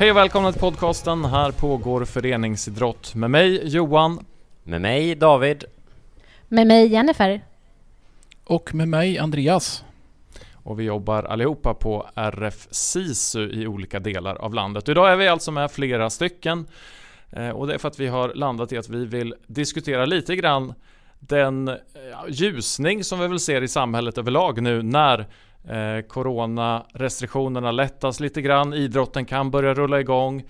Hej och välkomna till podcasten. Här pågår föreningsidrott med mig Johan. Med mig David. Med mig Jennifer. Och med mig Andreas. Och vi jobbar allihopa på RF SISU i olika delar av landet. Idag är vi alltså med flera stycken. Eh, och det är för att vi har landat i att vi vill diskutera lite grann den ljusning som vi väl ser i samhället överlag nu när Eh, Coronarestriktionerna lättas lite grann, idrotten kan börja rulla igång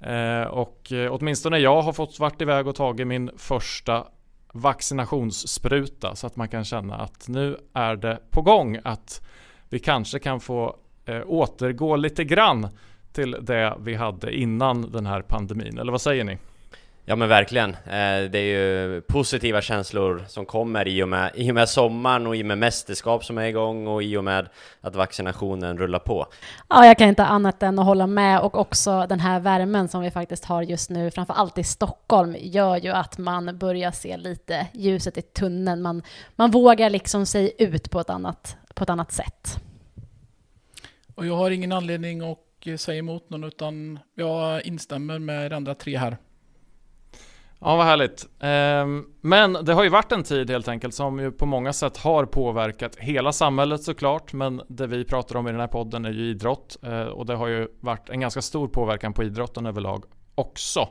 eh, och eh, åtminstone jag har fått varit iväg och tagit min första vaccinationsspruta så att man kan känna att nu är det på gång att vi kanske kan få eh, återgå lite grann till det vi hade innan den här pandemin. Eller vad säger ni? Ja men verkligen. Eh, det är ju positiva känslor som kommer i och, med, i och med sommaren och i och med mästerskap som är igång och i och med att vaccinationen rullar på. Ja, jag kan inte annat än att hålla med och också den här värmen som vi faktiskt har just nu, framför allt i Stockholm, gör ju att man börjar se lite ljuset i tunneln. Man, man vågar liksom sig ut på ett annat, på ett annat sätt. Och jag har ingen anledning att säga emot någon utan jag instämmer med de andra tre här. Ja, vad härligt. Ehm, men det har ju varit en tid helt enkelt som ju på många sätt har påverkat hela samhället såklart. Men det vi pratar om i den här podden är ju idrott eh, och det har ju varit en ganska stor påverkan på idrotten överlag också.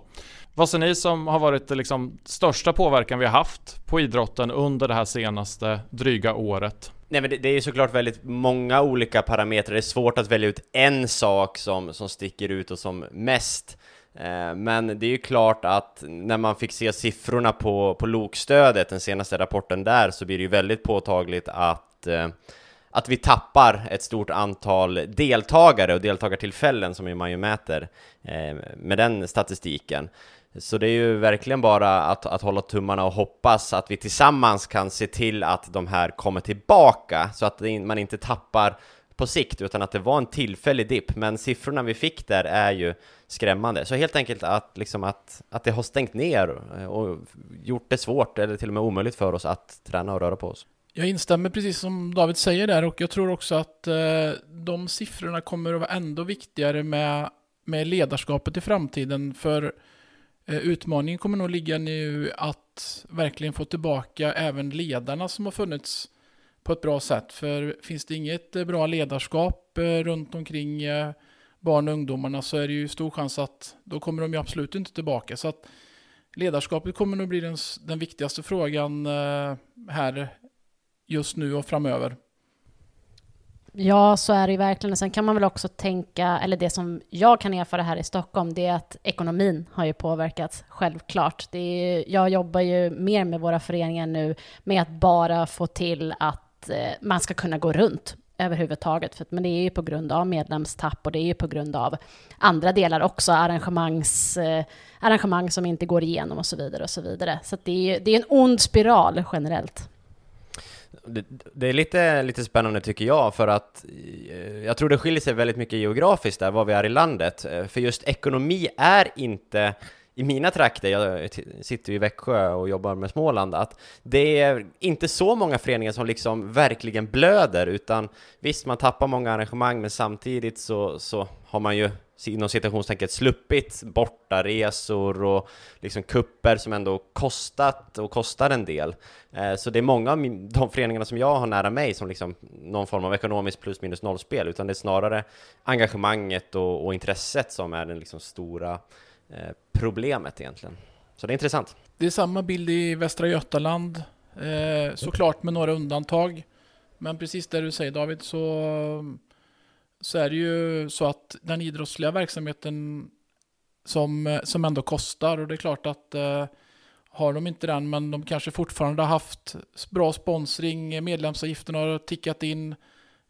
Vad ser ni som har varit det liksom största påverkan vi har haft på idrotten under det här senaste dryga året? Nej men det, det är ju såklart väldigt många olika parametrar, det är svårt att välja ut en sak som, som sticker ut och som mest Eh, men det är ju klart att när man fick se siffrorna på, på lokstödet, den senaste rapporten där, så blir det ju väldigt påtagligt att, eh, att vi tappar ett stort antal deltagare och deltagartillfällen som man ju mäter eh, med den statistiken. Så det är ju verkligen bara att, att hålla tummarna och hoppas att vi tillsammans kan se till att de här kommer tillbaka så att man inte tappar på sikt utan att det var en tillfällig dipp. Men siffrorna vi fick där är ju skrämmande. Så helt enkelt att, liksom att, att det har stängt ner eh, och gjort det svårt eller till och med omöjligt för oss att träna och röra på oss. Jag instämmer precis som David säger där och jag tror också att eh, de siffrorna kommer att vara ändå viktigare med, med ledarskapet i framtiden. För eh, utmaningen kommer nog ligga nu att verkligen få tillbaka även ledarna som har funnits på ett bra sätt. För finns det inget eh, bra ledarskap eh, runt omkring eh, barn och ungdomarna så är det ju stor chans att då kommer de ju absolut inte tillbaka. Så att ledarskapet kommer nog bli den, den viktigaste frågan här just nu och framöver. Ja, så är det ju verkligen. Sen kan man väl också tänka, eller det som jag kan erfara här i Stockholm, det är att ekonomin har ju påverkats, självklart. Det är, jag jobbar ju mer med våra föreningar nu med att bara få till att att eh, man ska kunna gå runt överhuvudtaget. För, men det är ju på grund av medlemstapp och det är ju på grund av andra delar också, arrangemangs, eh, arrangemang som inte går igenom och så vidare. och Så vidare. Så det är, det är en ond spiral generellt. Det, det, är lite, lite spännande tycker jag, för att eh, jag tror det skiljer sig väldigt mycket geografiskt där, var vi är i landet. Eh, för just ekonomi är inte i mina trakter, jag sitter ju i Växjö och jobbar med Småland, att det är inte så många föreningar som liksom verkligen blöder, utan visst, man tappar många arrangemang, men samtidigt så, så har man ju inom citationstecken sluppit bortaresor och liksom kupper som ändå kostat och kostar en del. Eh, så det är många av de föreningarna som jag har nära mig som liksom någon form av ekonomiskt plus minus nollspel, utan det är snarare engagemanget och, och intresset som är den liksom stora Eh, problemet egentligen. Så det är intressant. Det är samma bild i Västra Götaland, eh, såklart med några undantag. Men precis det du säger David, så, så är det ju så att den idrottsliga verksamheten som, som ändå kostar och det är klart att eh, har de inte den, men de kanske fortfarande har haft bra sponsring, medlemsavgifterna har tickat in,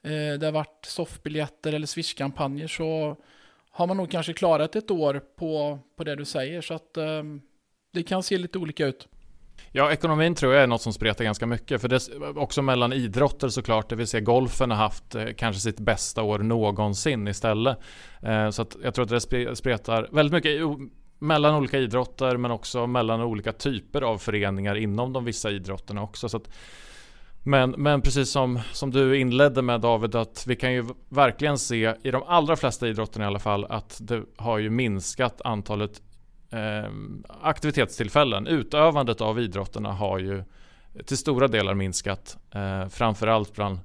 eh, det har varit soffbiljetter eller swishkampanjer så har man nog kanske klarat ett år på, på det du säger. Så att eh, det kan se lite olika ut. Ja, ekonomin tror jag är något som spretar ganska mycket. För det också mellan idrotter såklart, det vill säga golfen har haft eh, kanske sitt bästa år någonsin istället. Eh, så att jag tror att det spretar väldigt mycket mellan olika idrotter men också mellan olika typer av föreningar inom de vissa idrotterna också. Så att men, men precis som, som du inledde med David, att vi kan ju verkligen se i de allra flesta idrotterna i alla fall att det har ju minskat antalet eh, aktivitetstillfällen. Utövandet av idrotterna har ju till stora delar minskat. Eh, framförallt bland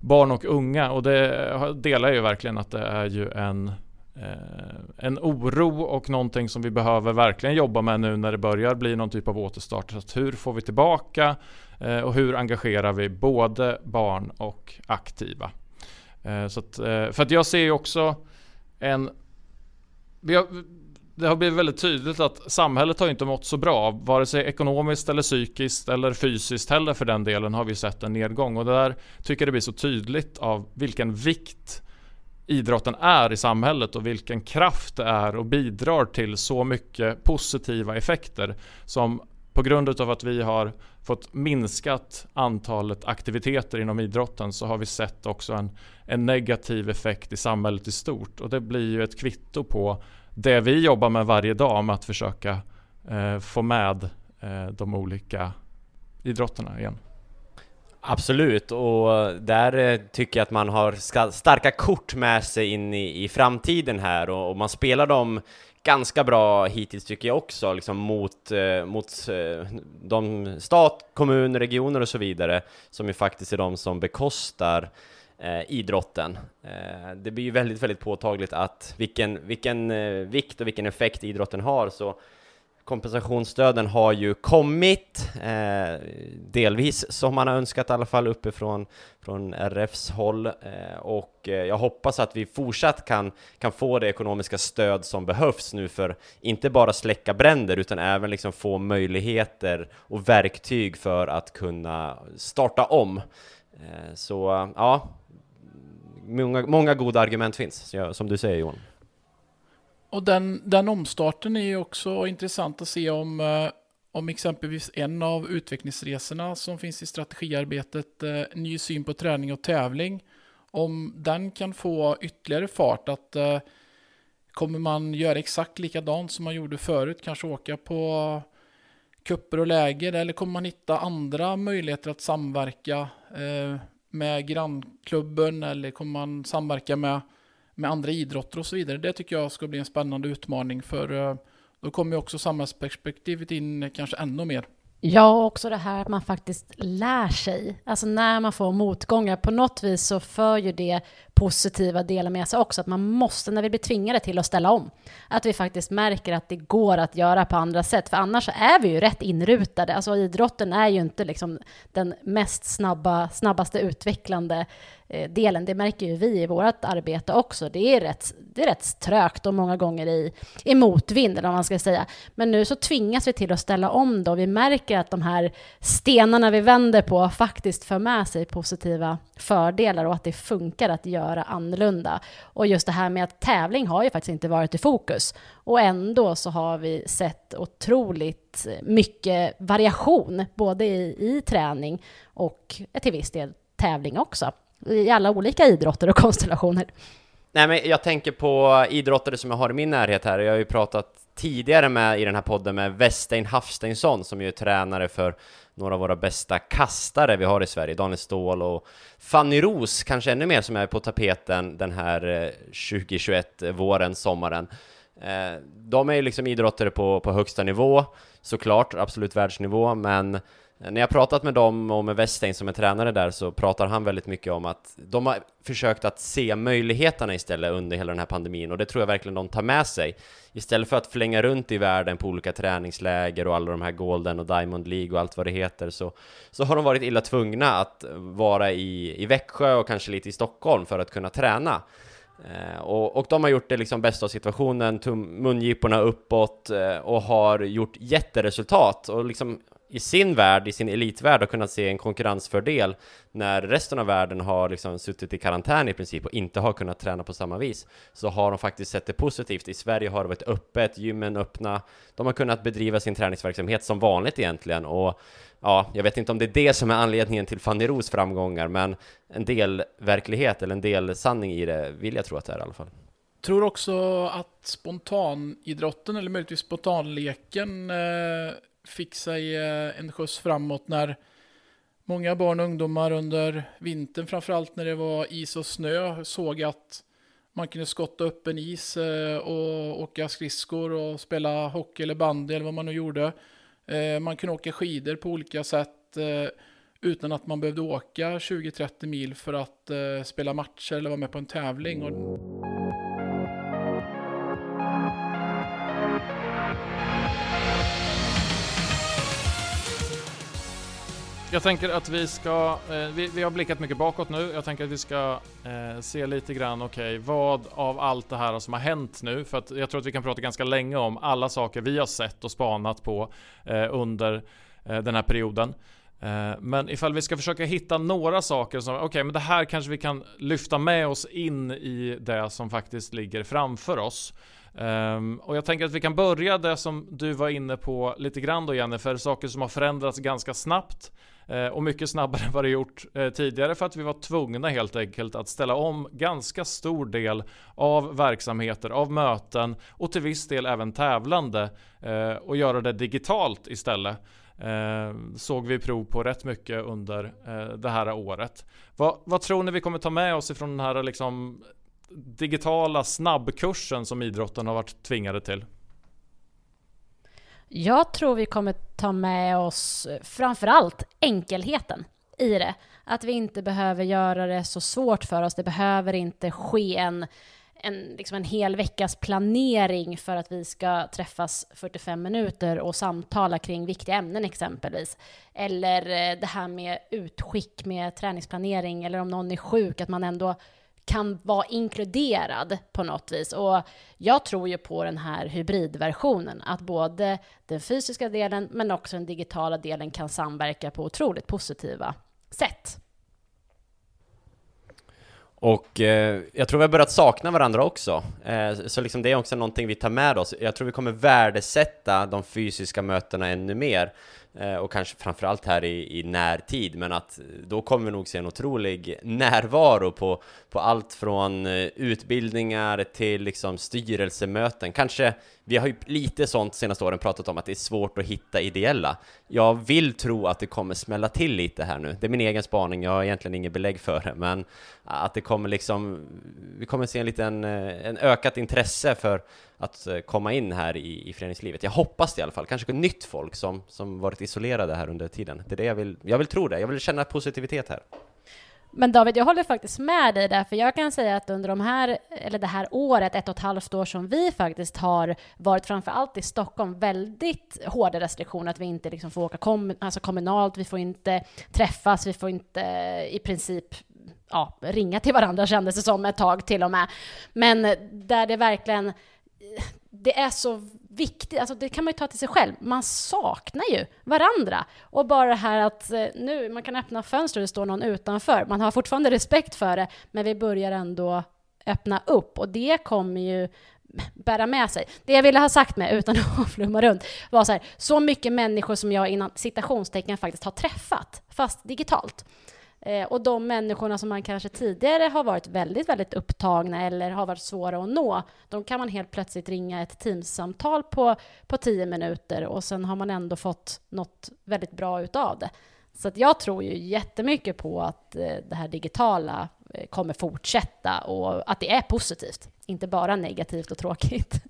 barn och unga och det delar jag ju verkligen att det är ju en Eh, en oro och någonting som vi behöver verkligen jobba med nu när det börjar bli någon typ av återstart. Så hur får vi tillbaka eh, och hur engagerar vi både barn och aktiva? Eh, så att, för att jag ser ju också en det har blivit väldigt tydligt att samhället har inte mått så bra, vare sig ekonomiskt eller psykiskt eller fysiskt heller för den delen har vi sett en nedgång och det där tycker jag det blir så tydligt av vilken vikt idrotten är i samhället och vilken kraft det är och bidrar till så mycket positiva effekter som på grund av att vi har fått minskat antalet aktiviteter inom idrotten så har vi sett också en, en negativ effekt i samhället i stort och det blir ju ett kvitto på det vi jobbar med varje dag med att försöka eh, få med eh, de olika idrotterna igen. Absolut, och där eh, tycker jag att man har starka kort med sig in i, i framtiden här och, och man spelar dem ganska bra hittills tycker jag också, liksom mot, eh, mot eh, de stat, kommun, regioner och så vidare, som ju faktiskt är de som bekostar eh, idrotten. Eh, det blir ju väldigt, väldigt påtagligt att vilken, vilken eh, vikt och vilken effekt idrotten har, så kompensationsstöden har ju kommit, eh, delvis som man har önskat i alla fall uppifrån från RFs håll eh, och eh, jag hoppas att vi fortsatt kan, kan få det ekonomiska stöd som behövs nu för inte bara släcka bränder utan även liksom få möjligheter och verktyg för att kunna starta om. Eh, så ja, många, många goda argument finns, som du säger Johan. Och den, den omstarten är ju också intressant att se om, eh, om exempelvis en av utvecklingsresorna som finns i strategiarbetet, eh, ny syn på träning och tävling, om den kan få ytterligare fart, att eh, kommer man göra exakt likadant som man gjorde förut, kanske åka på kupper och läger, eller kommer man hitta andra möjligheter att samverka med grannklubben, eller kommer man samverka med med andra idrotter och så vidare. Det tycker jag ska bli en spännande utmaning för eh, då kommer ju också samhällsperspektivet in kanske ännu mer. Ja, och också det här att man faktiskt lär sig. Alltså när man får motgångar, på något vis så för ju det positiva delar med sig också, att man måste, när vi blir tvingade till att ställa om, att vi faktiskt märker att det går att göra på andra sätt, för annars är vi ju rätt inrutade. Alltså idrotten är ju inte liksom den mest snabba, snabbaste utvecklande Eh, delen. Det märker ju vi i vårt arbete också. Det är rätt, det är rätt trögt och många gånger i, i motvind, eller vad man ska säga. Men nu så tvingas vi till att ställa om då. Vi märker att de här stenarna vi vänder på faktiskt för med sig positiva fördelar och att det funkar att göra annorlunda. Och just det här med att tävling har ju faktiskt inte varit i fokus. Och ändå så har vi sett otroligt mycket variation, både i, i träning och till viss del tävling också i alla olika idrotter och konstellationer. Nej, men jag tänker på idrottare som jag har i min närhet här. Jag har ju pratat tidigare med i den här podden med Westein Hafsteinsson som ju är tränare för några av våra bästa kastare vi har i Sverige, Daniel Ståhl och Fanny Ros, kanske ännu mer som är på tapeten den här eh, 2021 våren, sommaren. Eh, de är ju liksom idrottare på, på högsta nivå, såklart, absolut världsnivå, men Eh, när jag pratat med dem och med Westein som är tränare där så pratar han väldigt mycket om att de har försökt att se möjligheterna istället under hela den här pandemin och det tror jag verkligen de tar med sig. Istället för att flänga runt i världen på olika träningsläger och alla de här Golden och Diamond League och allt vad det heter så, så har de varit illa tvungna att vara i, i Växjö och kanske lite i Stockholm för att kunna träna. Eh, och, och, de har gjort det liksom bästa av situationen, tum, mungiporna uppåt eh, och har gjort jätteresultat och liksom i sin värld, i sin elitvärld, har kunnat se en konkurrensfördel när resten av världen har liksom suttit i karantän i princip och inte har kunnat träna på samma vis så har de faktiskt sett det positivt. I Sverige har det varit öppet, gymmen öppna, de har kunnat bedriva sin träningsverksamhet som vanligt egentligen och ja, jag vet inte om det är det som är anledningen till Fanny Ros framgångar, men en del verklighet eller en del sanning i det vill jag tro att det är i alla fall. Tror också att spontanidrotten eller möjligtvis spontanleken eh, fick sig eh, en skjuts framåt när många barn och ungdomar under vintern, framförallt när det var is och snö, såg att man kunde skotta upp en is eh, och åka skridskor och spela hockey eller bandy eller vad man nu gjorde. Eh, man kunde åka skidor på olika sätt utan att man behövde åka 20-30 mil för att spela matcher eller vara med på en tävling. Jag tänker att vi ska, eh, vi, vi, har blickat mycket bakåt nu. Jag tänker att vi ska eh, se lite grann, okej, okay, vad av allt det här som har hänt nu? För att jag tror att vi kan prata ganska länge om alla saker vi har sett och spanat på eh, under eh, den här perioden. Eh, men ifall vi ska försöka hitta några saker som, okej, okay, men det här kanske vi kan lyfta med oss in i det som faktiskt ligger framför oss. Um, och jag tänker att vi kan börja det som du var inne på lite grann då Jennifer, saker som har förändrats ganska snabbt. Eh, och mycket snabbare än vad det gjort eh, tidigare för att vi var tvungna helt enkelt att ställa om ganska stor del av verksamheter, av möten och till viss del även tävlande eh, och göra det digitalt istället. såg vi prov på rätt mycket under det här året. Vad, vad tror ni vi kommer ta med oss ifrån den här liksom digitala snabbkursen som idrotten har varit tvingade till? Jag tror vi kommer ta med oss framförallt enkelheten i det. Att vi inte behöver göra det så svårt för oss. Det behöver inte ske en, en, liksom en hel veckas planering för att vi ska träffas 45 minuter och samtala kring viktiga ämnen exempelvis. Eller eh, det här med utskick med träningsplanering eller om någon är sjuk, att man ändå kan vara inkluderad på något vis. Och jag tror ju på den här hybridversionen, att både den fysiska delen men också den digitala delen kan samverka på otroligt positiva sätt. Och eh, jag tror vi har börjat sakna varandra också. Eh, så liksom det är också någonting vi tar med oss. Jag tror vi kommer värdesätta de fysiska mötena ännu mer. Eh, och kanske framförallt här i, i närtid, men att då kommer vi nog se en otrolig närvaro på, på allt från eh, utbildningar till liksom styrelsemöten. Kanske, vi har ju lite sånt senaste åren pratat om att det är svårt att hitta ideella. Jag vill tro att det kommer smälla till lite här nu. Det är min egen spaning, jag har egentligen inget belägg för det, men att det kommer liksom, vi kommer se en liten, eh, en ökat intresse för att eh, komma in här i, i föreningslivet. Jag hoppas det i alla fall, kanske nytt folk som, som varit isolerade här under tiden. Det är det jag vill, jag vill tro det, jag vill känna positivitet här. Men David, jag håller faktiskt med dig där, för jag kan säga att under de här, eller det här året, ett och ett halvt år som vi faktiskt har varit framför allt i Stockholm, väldigt hårda restriktioner, att vi inte liksom får åka kom, alltså kommunalt, vi får inte träffas, vi får inte eh, i princip ja, ringa till varandra kändes det som ett tag till och med. Men där det verkligen det är så viktigt, alltså det kan man ju ta till sig själv. Man saknar ju varandra. Och bara det här att eh, nu, man kan öppna fönster och det står någon utanför. Man har fortfarande respekt för det, men vi börjar ändå öppna upp. Och det kommer ju bära med sig. Det jag ville ha sagt med, utan att flumma runt, var så här, så mycket människor som jag innan citationstecken faktiskt har träffat, fast digitalt. Eh, och de människorna som man kanske tidigare har varit väldigt, väldigt upptagna eller har varit svåra att nå, de kan man helt plötsligt ringa ett teamsamtal på, på tio minuter och sen har man ändå fått något väldigt bra utav det. Så att jag tror ju jättemycket på att eh, det här digitala eh, kommer fortsätta och att det är positivt, inte bara negativt och tråkigt.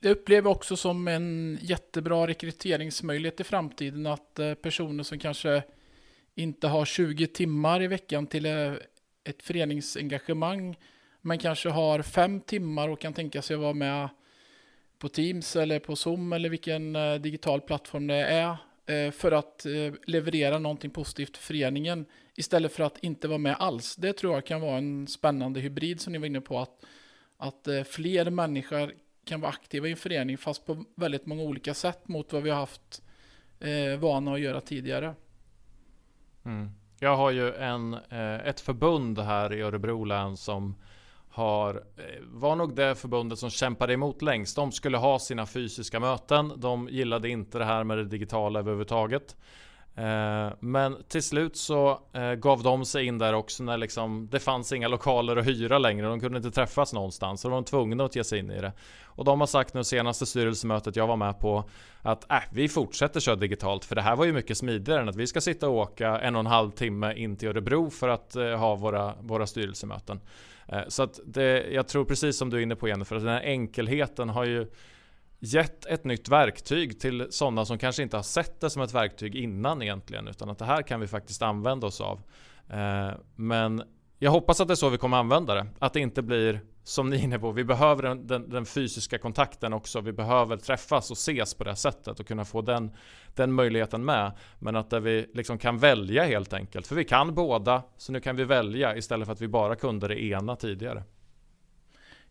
Det upplever jag också som en jättebra rekryteringsmöjlighet i framtiden att eh, personer som kanske inte har 20 timmar i veckan till eh, ett föreningsengagemang, men kanske har fem timmar och kan tänka sig att vara med på Teams eller på Zoom eller vilken eh, digital plattform det är eh, för att leverera någonting positivt för föreningen istället för att inte vara med alls. Det tror jag kan vara en spännande hybrid som ni var inne på, att, att fler människor kan vara aktiva i en förening fast på väldigt många olika sätt mot vad vi har haft eh, vana att göra tidigare. Mm. Jag har ju en, eh, ett förbund här i Örebro län som har, eh, var nog det förbundet som kämpade emot längst. De skulle ha sina fysiska möten. De gillade inte det här med det digitala överhuvudtaget. Eh, men till slut så eh, gav de sig in där också när liksom, det fanns inga lokaler att hyra längre. De kunde inte träffas någonstans. Så de var tvungna att ge sig in i det. Och de har sagt nu senaste styrelsemötet jag var med på att äh, vi fortsätter köra digitalt. För det här var ju mycket smidigare än att vi ska sitta och åka en och en halv timme in till Örebro för att eh, ha våra, våra styrelsemöten. Eh, så att det, jag tror precis som du är inne på Jennifer, att den här enkelheten har ju gett ett nytt verktyg till sådana som kanske inte har sett det som ett verktyg innan egentligen. Utan att det här kan vi faktiskt använda oss av. Eh, men jag hoppas att det är så vi kommer använda det. Att det inte blir som ni är inne på. Vi behöver den, den, den, fysiska kontakten också. Vi behöver träffas och ses på det sättet och kunna få den, den möjligheten med. Men att där vi liksom kan välja helt enkelt. För vi kan båda, så nu kan vi välja istället för att vi bara kunde det ena tidigare.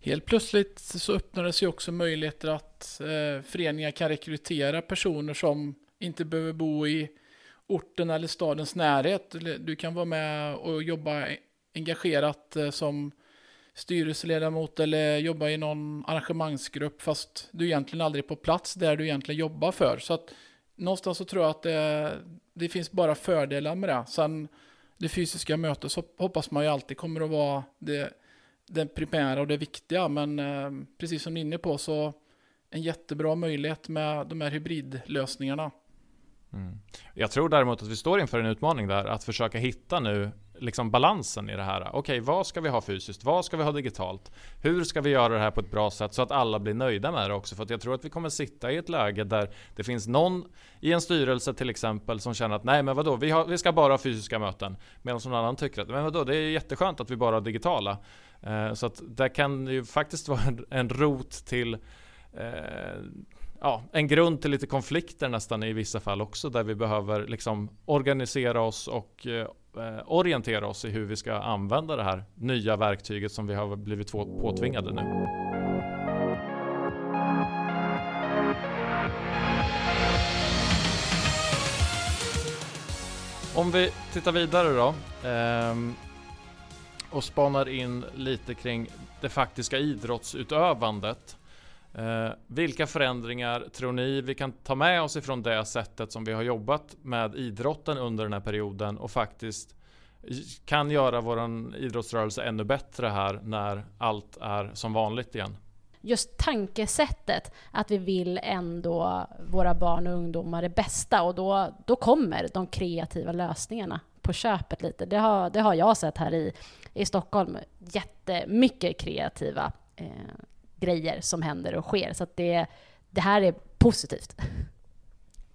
Helt plötsligt så öppnades ju också möjligheter att eh, föreningar kan rekrytera personer som inte behöver bo i orten eller stadens närhet. Du kan vara med och jobba e-, engagerat eh, som styrelseledamot eller jobba i någon arrangemangsgrupp fast du egentligen aldrig är på plats där du egentligen jobbar för. Så att någonstans så tror jag att det, det finns bara fördelar med det. Sen det fysiska mötet så hoppas man ju alltid kommer att vara det det primära och det viktiga. Men eh, precis som ni är inne på så en jättebra möjlighet med de här hybridlösningarna. Mm. Jag tror däremot att vi står inför en utmaning där att försöka hitta nu liksom balansen i det här. Okej, okay, vad ska vi ha fysiskt? Vad ska vi ha digitalt? Hur ska vi göra det här på ett bra sätt så att alla blir nöjda med det också? För att jag tror att vi kommer sitta i ett läge där det finns någon i en styrelse till exempel som känner att nej men vadå, vi, har, vi ska bara ha fysiska möten. Medan någon annan tycker att men vadå, det är jätteskönt att vi bara har digitala. Eh, så att det kan ju faktiskt vara en, rot till eh, ja, en grund till lite konflikter nästan i vissa fall också där vi behöver liksom organisera oss och eh, orientera oss i hur vi ska använda det här nya verktyget som vi har blivit påtvingade nu. Om vi tittar vidare då. Eh, och spanar in lite kring det faktiska idrottsutövandet. Eh, vilka förändringar tror ni vi kan ta med oss ifrån det sättet som vi har jobbat med idrotten under den här perioden och faktiskt kan göra vår idrottsrörelse ännu bättre här när allt är som vanligt igen? Just tankesättet att vi vill ändå våra barn och ungdomar det bästa och då, då kommer de kreativa lösningarna på köpet lite. Det har, det har jag sett här i, i Stockholm. Jättemycket kreativa eh, grejer som händer och sker. Så det, det här är positivt.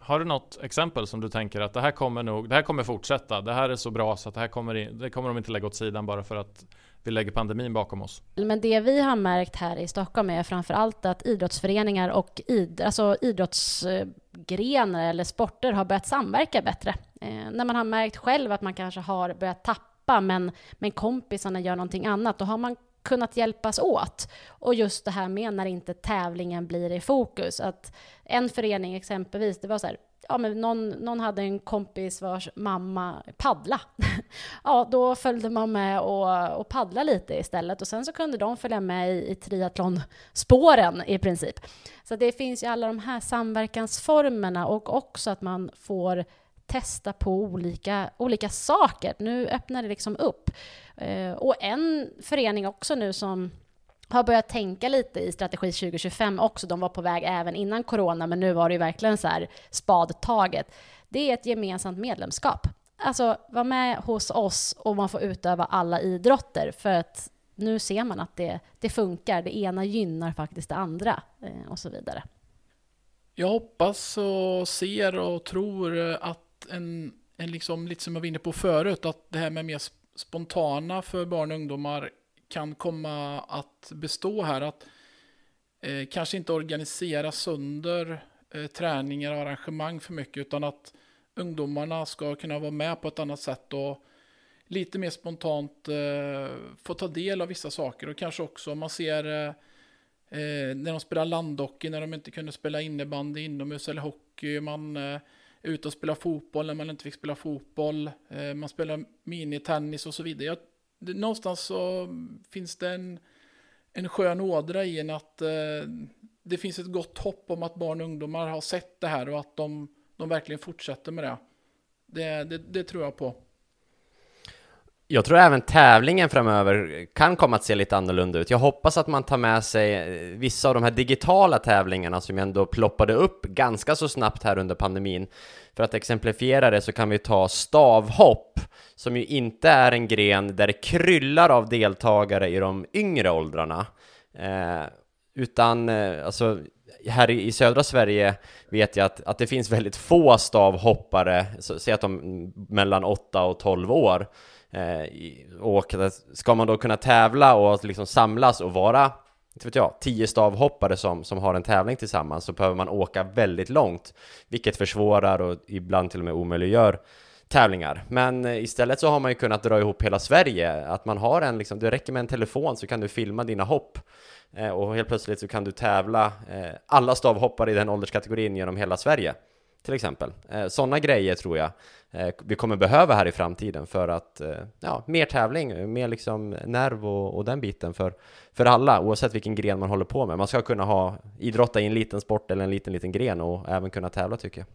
Har du något exempel som du tänker att det här kommer nog, det här kommer fortsätta, det här är så bra så att det här kommer, in, det kommer de inte lägga åt sidan bara för att vi lägger pandemin bakom oss? Men det vi har märkt här i Stockholm är framför allt att idrottsföreningar och id, alltså idrottsgrenar eller sporter har börjat samverka bättre. Eh, när man har märkt själv att man kanske har börjat tappa men, men kompisarna gör någonting annat, då har man kunnat hjälpas åt. Och just det här med när inte tävlingen blir i fokus. Att en förening exempelvis, det var så här, ja, men någon, någon hade en kompis vars mamma paddla. ja, då följde man med och, och paddla lite istället och sen så kunde de följa med i, i triathlonspåren i princip. Så det finns ju alla de här samverkansformerna och också att man får testa på olika, olika saker. Nu öppnar det liksom upp. Eh, och en förening också nu som har börjat tänka lite i strategi 2025 också. De var på väg även innan corona, men nu var det ju verkligen så här spadtaget. Det är ett gemensamt medlemskap. Alltså, var med hos oss och man får utöva alla idrotter för att nu ser man att det, det funkar. Det ena gynnar faktiskt det andra eh, och så vidare. Jag hoppas och ser och tror att en, en liksom, lite som jag var inne på förut, att det här med mer spontana för barn och ungdomar kan komma att bestå här. Att eh, kanske inte organisera sönder eh, träningar och arrangemang för mycket, utan att ungdomarna ska kunna vara med på ett annat sätt och lite mer spontant eh, få ta del av vissa saker och kanske också om man ser eh, eh när de spelar landhockey, när de inte kunde spela innebandy inomhus eller hockey, man eh, ute och spela fotboll när man inte fick spela fotboll, eh, man spelar minitennis och så vidare. Jag någonstans så finns det en, en skön ådra i en att eh, det finns ett gott hopp om att barn och ungdomar har sett det här och att de, de verkligen fortsätter med det. Det, det, det tror jag på. Jag tror även tävlingen framöver kan komma att se lite annorlunda ut. Jag hoppas att man tar med sig eh, vissa av de här digitala tävlingarna som ändå ploppade upp ganska så snabbt här under pandemin. För att exemplifiera det så kan vi ta stavhopp, som ju inte är en gren där det kryllar av deltagare i de yngre åldrarna. Eh, utan, eh, alltså, här i, södra Sverige vet jag att, att det finns väldigt få stavhoppare, säg att de mm, mellan 8 och 12 år. Eh, och ska man då kunna tävla och liksom samlas och vara inte vet jag, tio stavhoppare som, som har en tävling tillsammans så behöver man åka väldigt långt vilket försvårar och ibland till och med omöjliggör tävlingar. Men eh, istället så har man ju kunnat dra ihop hela Sverige, att man har en liksom, det räcker med en telefon så kan du filma dina hopp. Eh, och helt plötsligt så kan du tävla eh, alla stavhoppare i den ålderskategorin genom hela Sverige till exempel. Eh, Sådana grejer tror jag eh, vi kommer behöva här i framtiden för att, eh, ja, mer tävling, mer liksom nerv och, och, den biten för, för alla, oavsett vilken gren man håller på med. Man ska kunna ha, idrotta i en liten sport eller en liten, liten gren och även kunna tävla tycker jag.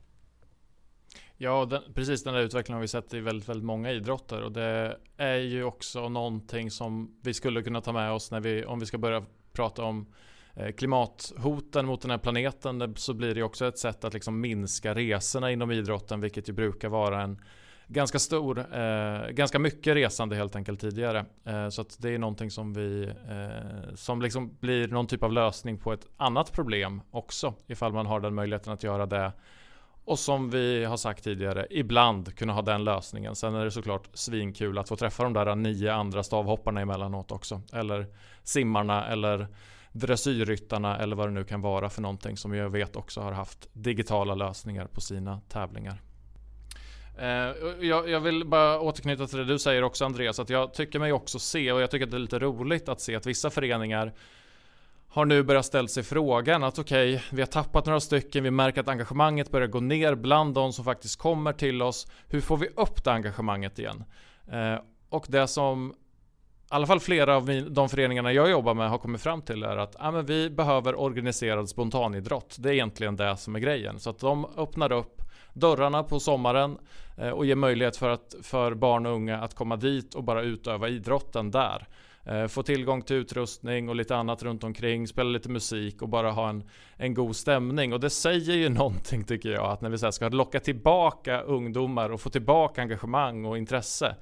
Ja, den, precis den där utvecklingen har vi sett i väldigt, väldigt många idrotter och det är ju också någonting som vi skulle kunna ta med oss när vi, om vi ska börja prata om Eh, klimathoten mot den här planeten så blir det också ett sätt att liksom minska resorna inom idrotten vilket ju brukar vara en ganska stor, eh, ganska mycket resande helt enkelt tidigare. Eh, så att det är någonting som vi, eh, som liksom blir någon typ av lösning på ett annat problem också ifall man har den möjligheten att göra det. Och som vi har sagt tidigare, ibland kunna ha den lösningen. Sen är det såklart svinkul att få träffa de där nio andra stavhopparna emellanåt också. Eller simmarna eller dressyrryttarna eller vad det nu kan vara för någonting som jag vet också har haft digitala lösningar på sina tävlingar. Eh, jag, vill bara återknyta till det du säger också Andreas, att jag tycker mig också se och jag tycker att det är lite roligt att se att vissa föreningar har nu börjat ställa sig frågan att okej, okay, vi har tappat några stycken, vi märker att engagemanget börjar gå ner bland de som faktiskt kommer till oss. Hur får vi upp det engagemanget igen? Eh, och det som alla fall flera av de föreningarna jag jobbar med har kommit fram till är att ja, men vi behöver organiserad spontanidrott. Det är egentligen det som är grejen. Så att de öppnar upp dörrarna på sommaren eh, och ger möjlighet för, att, för barn och unga att komma dit och bara utöva idrotten där. Eh, få tillgång till utrustning och lite annat runt omkring, spela lite musik och bara ha en, en god stämning. Och det säger ju någonting tycker jag, att när vi ska locka tillbaka ungdomar och få tillbaka engagemang och intresse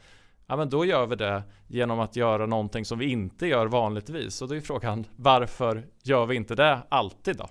ja men då gör vi det genom att göra någonting som vi inte gör vanligtvis. Och då är frågan, varför gör vi inte det alltid då?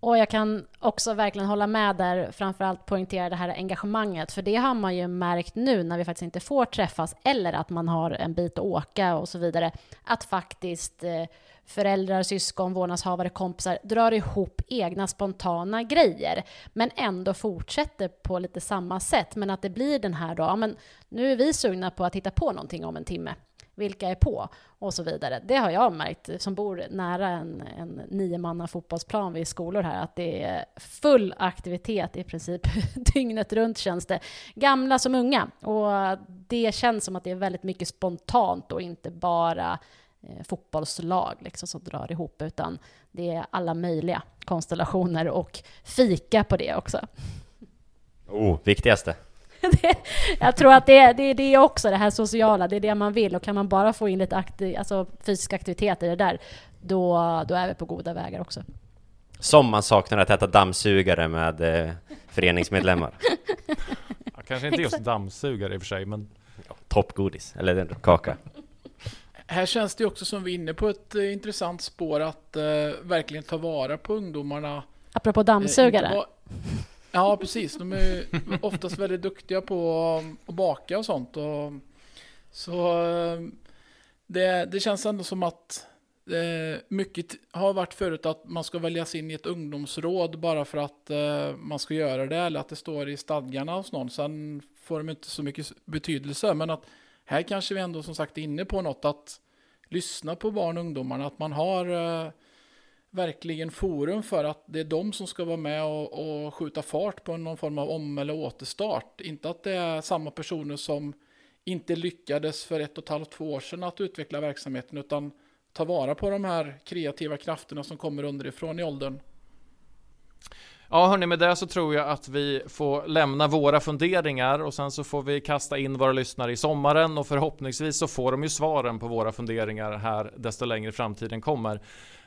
Och jag kan också verkligen hålla med där, framförallt poängtera det här engagemanget, för det har man ju märkt nu när vi faktiskt inte får träffas, eller att man har en bit att åka och så vidare, att faktiskt eh, föräldrar, syskon, vårdnadshavare, kompisar drar ihop egna spontana grejer, men ändå fortsätter på lite samma sätt. Men att det blir den här då, ja, men nu är vi sugna på att hitta på någonting om en timme. Vilka är på? Och så vidare. Det har jag märkt som bor nära en, en nio fotbollsplan vid skolor här, att det är full aktivitet i princip dygnet runt känns det. Gamla som unga. Och det känns som att det är väldigt mycket spontant och inte bara eh, fotbollslag liksom, som drar ihop, utan det är alla möjliga konstellationer och fika på det också. Oh, viktigaste. det, jag tror att det, det, det är också det här sociala, det är det man vill och kan man bara få in lite aktiv, alltså fysisk aktivitet i det där, då, då är vi på goda vägar också. Som man saknar att äta dammsugare med eh, föreningsmedlemmar. ja, kanske inte just dammsugare i och för sig, men... Ja, toppgodis, eller en kaka. Här känns det också som vi är inne på ett eh, intressant spår att eh, verkligen ta vara på ungdomarna. Apropå dammsugare. Ja, precis. De är oftast väldigt duktiga på att baka och sånt. Och, så eh, det, det känns ändå som att eh, mycket har varit förut att man ska väljas in i ett ungdomsråd bara för att eh, man ska göra det eller att det står i stadgarna hos någon. Sen får de inte så mycket betydelse. Men att här kanske vi ändå som sagt är inne på något att lyssna på barn och ungdomarna. Att man har eh, verkligen forum för att det är de som ska vara med och, och skjuta fart på någon form av om eller återstart. Inte att det är samma personer som inte lyckades för ett och ett halvt, två år sedan att utveckla verksamheten utan ta vara på de här kreativa krafterna som kommer underifrån i åldern. Ja hörni, med det så tror jag att vi får lämna våra funderingar och sen så får vi kasta in våra lyssnare i sommaren och förhoppningsvis så får de ju svaren på våra funderingar här desto längre framtiden kommer.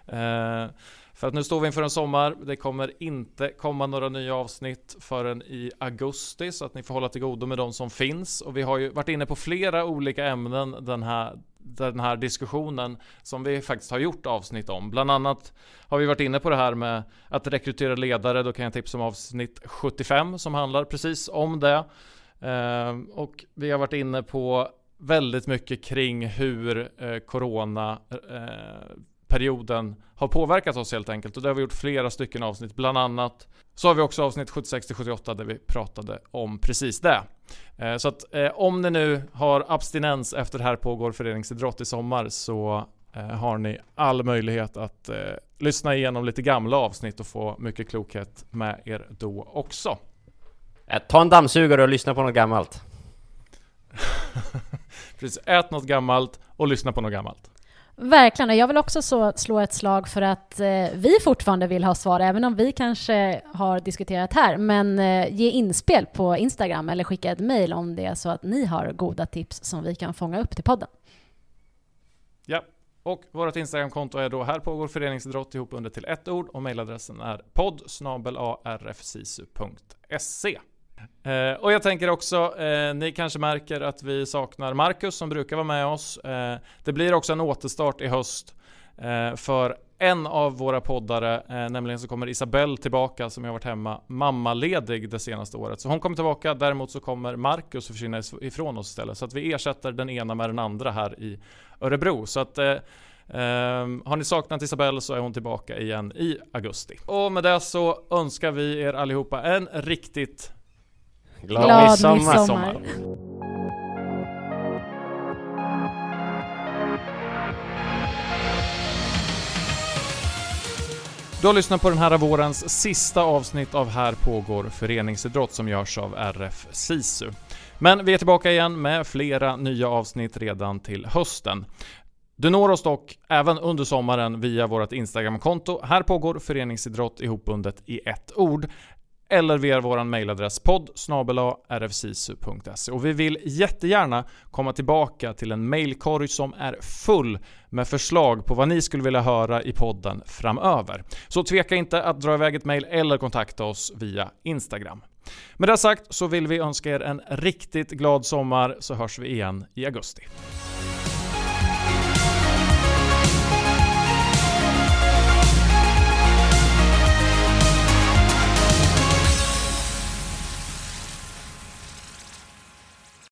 Eh, för att nu står vi inför en sommar, det kommer inte komma några nya avsnitt förrän i augusti så att ni får hålla till godo med de som finns och vi har ju varit inne på flera olika ämnen den här den här diskussionen som vi faktiskt har gjort avsnitt om. Bland annat har vi varit inne på det här med att rekrytera ledare. Då kan jag tipsa om avsnitt 75 som handlar precis om det. Eh, och vi har varit inne på väldigt mycket kring hur eh, corona eh, perioden har påverkat oss helt enkelt. Och det har vi gjort flera stycken avsnitt. Bland annat så har vi också avsnitt 76-78 där vi pratade om precis det. Eh, så att eh, om ni nu har abstinens efter det här pågår föreningsidrott i sommar så eh, har ni all möjlighet att lyssna igenom lite gamla avsnitt och få mycket klokhet med er då också. Ta en dammsugare och lyssna på något gammalt. Precis, ät något gammalt och lyssna på något gammalt. Verkligen, och jag vill också så slå ett slag för att eh, vi fortfarande vill ha svar, även om vi kanske har diskuterat här. Men eh, ge inspel på Instagram eller skicka ett mejl om det är så att ni har goda tips som vi kan fånga upp till podden. Ja, och vårt Instagramkonto är då här pågår föreningsidrott ihop under till ett ord och mejladressen är podd rfsisu.se. Eh, och jag tänker också, eh, ni kanske märker att vi saknar Marcus som brukar vara med oss. Eh, det blir också en återstart i höst eh, för en av våra poddare, eh, nämligen så kommer Isabelle tillbaka som har varit hemma mammaledig det senaste året. Så hon kommer tillbaka, däremot så kommer Marcus försvinna ifrån oss istället. Så att vi ersätter den ena med den andra här i Örebro. Så att Um, har ni saknat Isabelle så är hon tillbaka igen i augusti. Och med det så önskar vi er allihopa en riktigt Glad, Glad midsommar. midsommar. Du har lyssnat på den här vårens sista avsnitt av Här pågår föreningsidrott som görs av RF SISU. Men vi är tillbaka igen med flera nya avsnitt redan till hösten. Du når oss dock även under sommaren via vårt Instagramkonto. Här pågår föreningsidrott ihopbundet i ett ord eller via vår mejladress podd rfsisu.se. Och vi vill jättegärna komma tillbaka till en mailkorg som är full med förslag på vad ni skulle vilja höra i podden framöver. Så tveka inte att dra iväg ett mail eller kontakta oss via Instagram. Med det sagt så vill vi önska er en riktigt glad sommar så hörs vi igen i augusti.